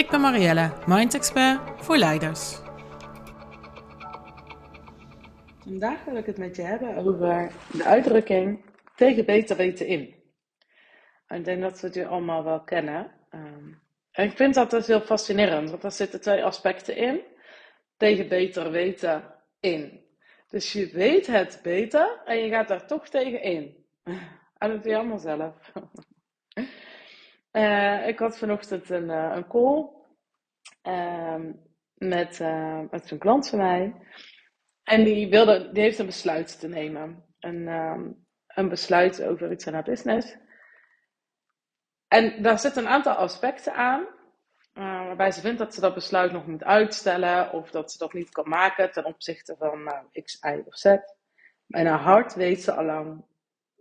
Ik ben Marielle, Mind Expert voor leiders. Vandaag wil ik het met je hebben over de uitdrukking tegen beter weten in. Ik denk dat we het allemaal wel kennen. Ehm, en ik vind dat dus heel fascinerend, want daar zitten twee aspecten in. Tegen beter weten in. Dus je weet het beter en je gaat daar toch tegen in. En dat doe je allemaal zelf. Uh, ik had vanochtend een, uh, een call met, uh, met een klant van mij. En die, wilde, die heeft een besluit te nemen. Een, um, een besluit over iets aan haar business. En daar zitten een aantal aspecten aan. waarbij ze vindt dat ze dat besluit nog moet uitstellen. Of dat ze dat niet kan maken ten opzichte van nou, X, Y of Z. In haar hart weet ze allang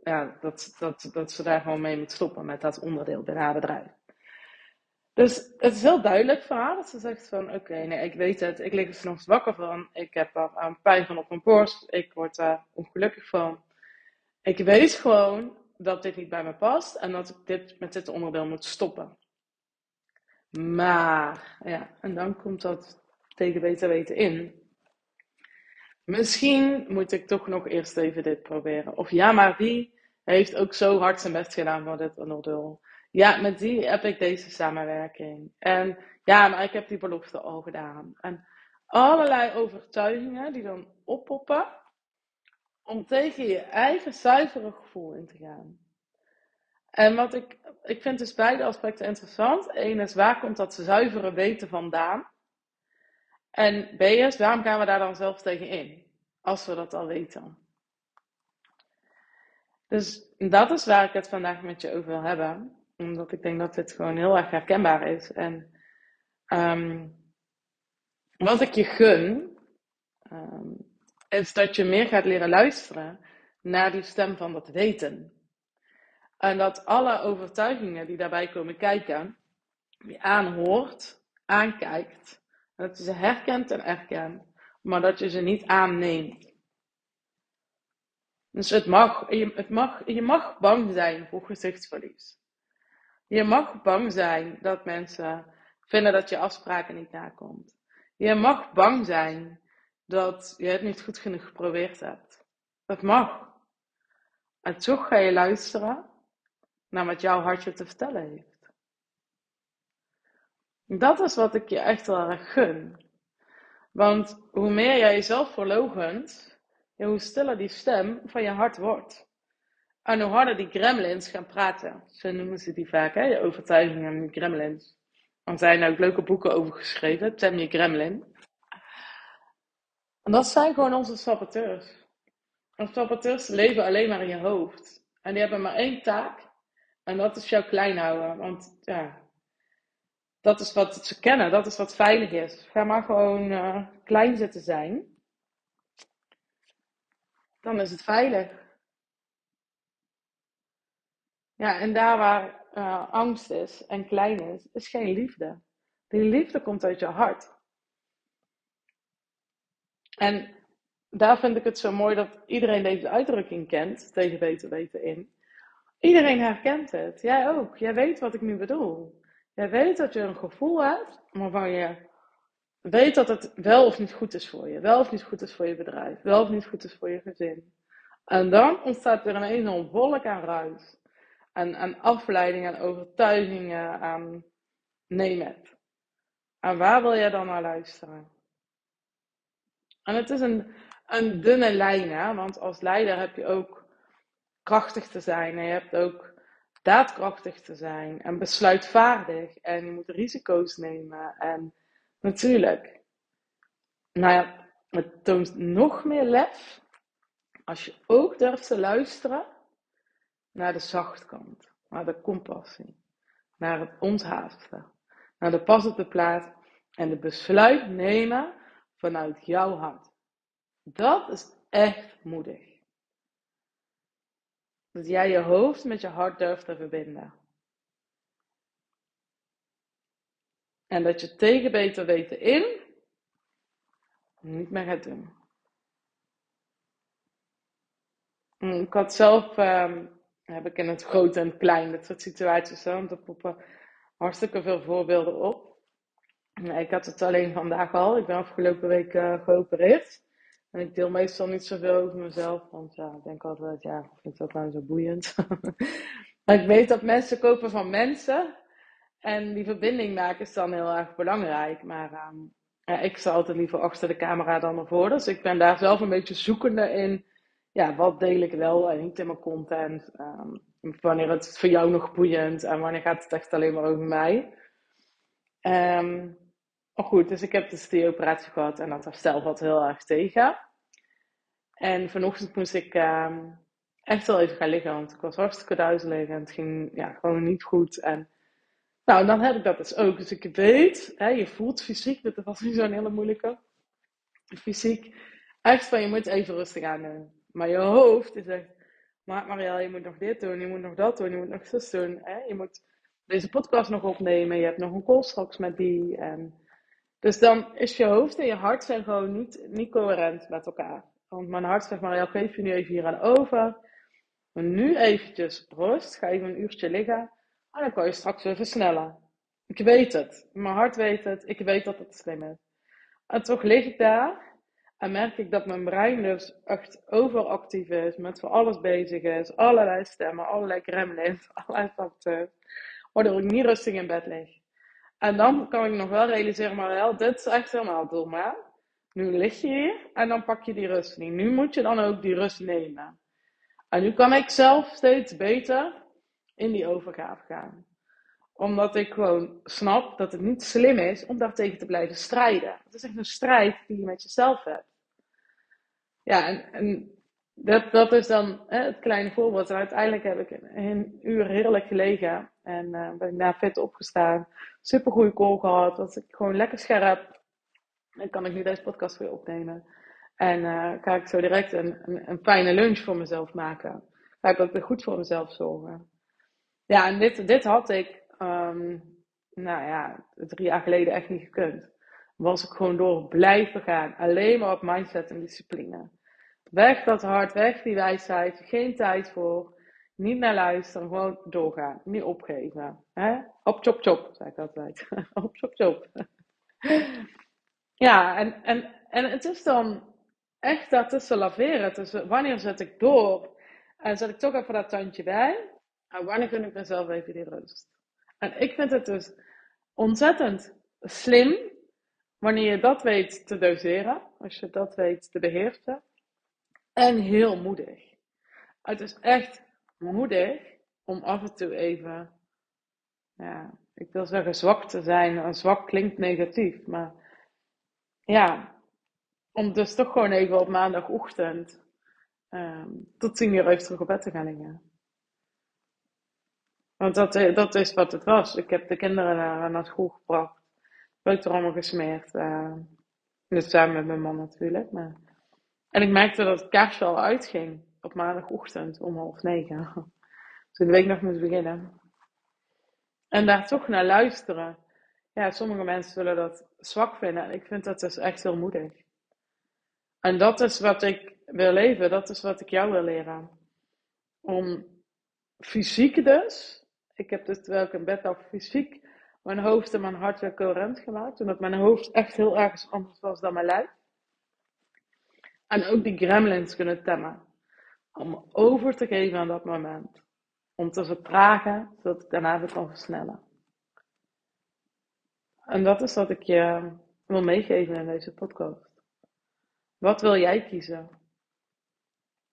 ja, dat, dat, dat ze daar gewoon mee moet stoppen met dat onderdeel binnen haar bedrijf. Dus het is heel duidelijk voor haar dat ze zegt van oké, nee, ik weet het, ik lig er s'nachts wakker van, ik heb er een pijn van op mijn borst, ik word daar ongelukkig van. Ik weet gewoon dat dit niet bij me past en dat ik dit, met dit onderdeel moet stoppen. Maar, ja, en dan komt dat tegen beter weten in. Misschien moet ik toch nog eerst even dit proberen. Of ja, maar wie heeft ook zo hard zijn best gedaan voor dit onderdeel. Ja, met die heb ik deze samenwerking. En ja, maar ik heb die belofte al gedaan. En allerlei overtuigingen die dan oppoppen om tegen je eigen zuivere gevoel in te gaan. En wat ik, ik vind dus beide aspecten interessant. Eén is, waar komt dat zuivere weten vandaan? En B is, waarom gaan we daar dan zelf tegen in? Als we dat al weten. Dus dat is waar ik het vandaag met je over wil hebben. Omdat ik denk dat dit gewoon heel erg herkenbaar is. En um, wat ik je gun, um, is dat je meer gaat leren luisteren naar die stem van dat weten. En dat alle overtuigingen die daarbij komen kijken, je aanhoort, aankijkt. Dat je ze herkent en erkent, maar dat je ze niet aanneemt. Dus het mag, het mag, je mag bang zijn voor gezichtsverlies. Je mag bang zijn dat mensen vinden dat je afspraken niet nakomt. Je mag bang zijn dat je het niet goed genoeg geprobeerd hebt. Dat mag. En toch ga je luisteren naar wat jouw hartje te vertellen heeft. Dat is wat ik je echt wel erg gun. Want hoe meer jij jezelf verlogent, hoe stiller die stem van je hart wordt. En hoe harder die gremlins gaan praten. Zo noemen ze die vaak, hè? overtuigingen en gremlins. Er zijn ook leuke boeken over geschreven, je gremlin. En dat zijn gewoon onze saboteurs. Onze saboteurs leven alleen maar in je hoofd. En die hebben maar één taak. En dat is jou klein houden. Want ja, dat is wat ze kennen. Dat is wat veilig is. Ga maar gewoon uh, klein zitten zijn dan is het veilig. Ja, en daar waar uh, angst is en klein is, is geen liefde. Die liefde komt uit je hart. En daar vind ik het zo mooi dat iedereen deze uitdrukking kent, tegen beter weten in. Iedereen herkent het. Jij ook. Jij weet wat ik nu bedoel. Jij weet dat je een gevoel hebt waarvan je weet dat het wel of niet goed is voor je. Wel of niet goed is voor je bedrijf. Wel of niet goed is voor je gezin. En dan ontstaat er een enorm wolk aan ruis. En aan afleidingen, aan overtuigingen, aan neem het. En waar wil je dan naar luisteren? En het is een, een dunne lijn, hè? want als leider heb je ook krachtig te zijn. En je hebt ook daadkrachtig te zijn en besluitvaardig. En je moet risico's nemen. En Natuurlijk. Nou ja, het toont nog meer lef als je ook durft te luisteren naar de zachtkant, naar de compassie, naar het onthaasten, naar de pas op de plaat En het besluit nemen vanuit jouw hart. Dat is echt moedig. Dat jij je hoofd met je hart durft te verbinden. En dat je tegen beter weten in niet meer gaat doen. Ik had zelf, um, heb ik in het groot en het klein, dat soort situaties, want er poppen hartstikke veel voorbeelden op. Ik had het alleen vandaag al. Ik ben afgelopen week uh, geopereerd. En ik deel meestal niet zoveel over mezelf, want ja, ik denk altijd, ja, ik vind dat nou zo boeiend. maar ik weet dat mensen kopen van mensen. En die verbinding maken is dan heel erg belangrijk. Maar um, ja, ik sta altijd liever achter de camera dan ervoor. Dus ik ben daar zelf een beetje zoekende in. Ja, wat deel ik wel en niet in mijn content? Um, wanneer het voor jou nog boeiend en wanneer gaat het echt alleen maar over mij? Um, goed, dus ik heb dus die operatie gehad en dat herstel wat heel erg tegen. En vanochtend moest ik um, echt wel even gaan liggen, want ik was hartstikke duizelig en het ging ja, gewoon niet goed. En nou, dan heb ik dat dus ook. Dus ik weet, hè, je voelt fysiek, dat was niet zo'n hele moeilijke. Fysiek, echt van je moet even rustig aan doen. Maar je hoofd is echt, maar Marielle, je moet nog dit doen, je moet nog dat doen, je moet nog zus doen. Hè? Je moet deze podcast nog opnemen, je hebt nog een call straks met die. En... Dus dan is je hoofd en je hart zijn gewoon niet, niet coherent met elkaar. Want mijn hart zegt, Marielle, geef je nu even hier aan over. Nu eventjes rust, ga even een uurtje liggen. En dan kan je straks weer versnellen. Ik weet het. Mijn hart weet het. Ik weet dat het slim is. En toch lig ik daar en merk ik dat mijn brein dus echt overactief is, met van alles bezig is, allerlei stemmen, allerlei gremlins, allerlei factors, waardoor ik niet rustig in bed lig. En dan kan ik nog wel realiseren, maar wel, dit is echt helemaal dom? Nu lig je hier en dan pak je die rust niet. Nu moet je dan ook die rust nemen. En nu kan ik zelf steeds beter in die overgave gaan. Omdat ik gewoon snap dat het niet slim is om daartegen te blijven strijden. Het is echt een strijd die je met jezelf hebt. Ja, en, dat, dat is dan hè, het kleine voorbeeld. Uiteindelijk heb ik een, uur heerlijk gelegen. En uh, ben ik daar fit opgestaan. Super goede call gehad. Dat ik gewoon lekker scherp. En kan ik nu deze podcast weer opnemen. En uh, ga ik zo direct een, een, fijne lunch voor mezelf maken. Ga ik ook weer goed voor mezelf zorgen. Ja, en dit, dit had ik, um, nou ja, drie jaar geleden echt niet gekund. Was ik gewoon door blijven gaan. Alleen maar op mindset en discipline. Weg dat hart, weg die wijsheid. Geen tijd voor. Niet naar luisteren, gewoon doorgaan. Niet opgeven. Hè? Op chop chop, zei ik altijd. op chop chop. ja, en, en, en het is dan echt daartussen laveren. Tussen wanneer zet ik door en zet ik toch even dat tandje bij. Wanneer gun ik mezelf even die rust? En ik vind het dus ontzettend slim wanneer je dat weet te doseren, als je dat weet te beheersen. En heel moedig. Het is echt moedig om af en toe even, ja, ik wil zeggen zwak te zijn. Zwak klinkt negatief, maar ja, om dus toch gewoon even op maandagochtend um, tot tien uur even terug op bed te gaan liggen. Want dat, eh, dat is wat het was. Ik heb de kinderen naar, school gebracht. allemaal gesmeerd. Uh, dus samen met mijn man natuurlijk. Maar... En ik merkte dat het kaarsje al uitging op maandagochtend om half negen. Toen de week nog moest beginnen. En daar toch naar luisteren. Ja, sommige mensen zullen dat zwak vinden. En ik vind dat dus echt heel moedig. En dat is wat ik wil leven. Dat is wat ik jou wil leren. Om fysiek dus ik heb dus terwijl ik in bed lag fysiek mijn hoofd en mijn hart weer coherent gemaakt. Omdat mijn hoofd echt heel erg anders was dan mijn lijf. En ook die gremlins kunnen temmen. Om over te geven aan dat moment. Om te vertragen, zodat ik daarna weer kan versnellen. En dat is wat ik je wil meegeven in deze podcast. Wat wil jij kiezen?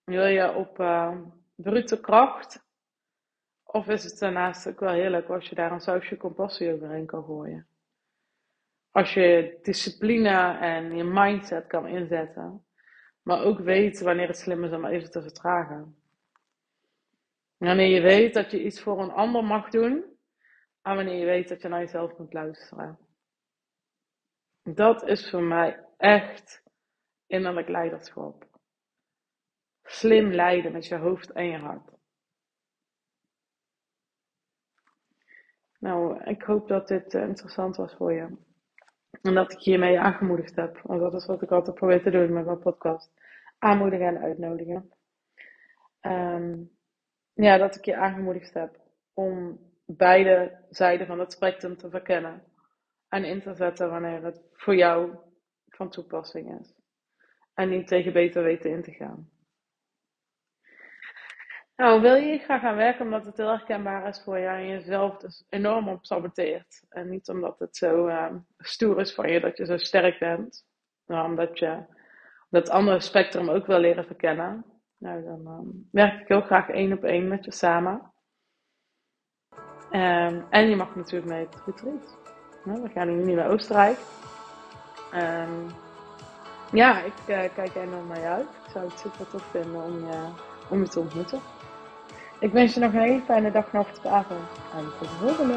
Wil je op uh, brute kracht of is het daarnaast ook wel heerlijk als je daar een sausje compassie overheen kan gooien? Als je discipline en je mindset kan inzetten, maar ook weet wanneer het slim is om even te vertragen. Wanneer je weet dat je iets voor een ander mag doen, en wanneer je weet dat je naar jezelf moet luisteren. Dat is voor mij echt innerlijk leiderschap. Slim leiden met je hoofd en je hart. Nou, ik hoop dat dit eh, interessant was voor je. En dat ik hiermee aangemoedigd heb. Want dat is wat ik altijd probeer te doen met mijn podcast. Aanmoedigen en uitnodigen. Ehm, ja, dat ik je aangemoedigd heb om beide zijden van het spectrum te verkennen. En in te zetten wanneer het voor jou van toepassing is. En niet tegen beter weten in te gaan. Nou, wil je graag gaan werken omdat het heel herkenbaar is voor jou en jezelf dus enorm op saboteert. En niet omdat het zo uh, stoer is voor je dat je zo sterk bent. Maar omdat je dat andere spectrum ook wil leren verkennen. Nou, dan um, werk ik heel graag één op één met je samen. Um, en je mag natuurlijk mee op het retreat. Nou, we gaan nu naar Oostenrijk. Ja, ik uh, kijk enorm naar je uit. Ik zou het super tof vinden om je, om je te ontmoeten. Ik wens je nog een hele fijne dag, nacht of avond. En tot de volgende.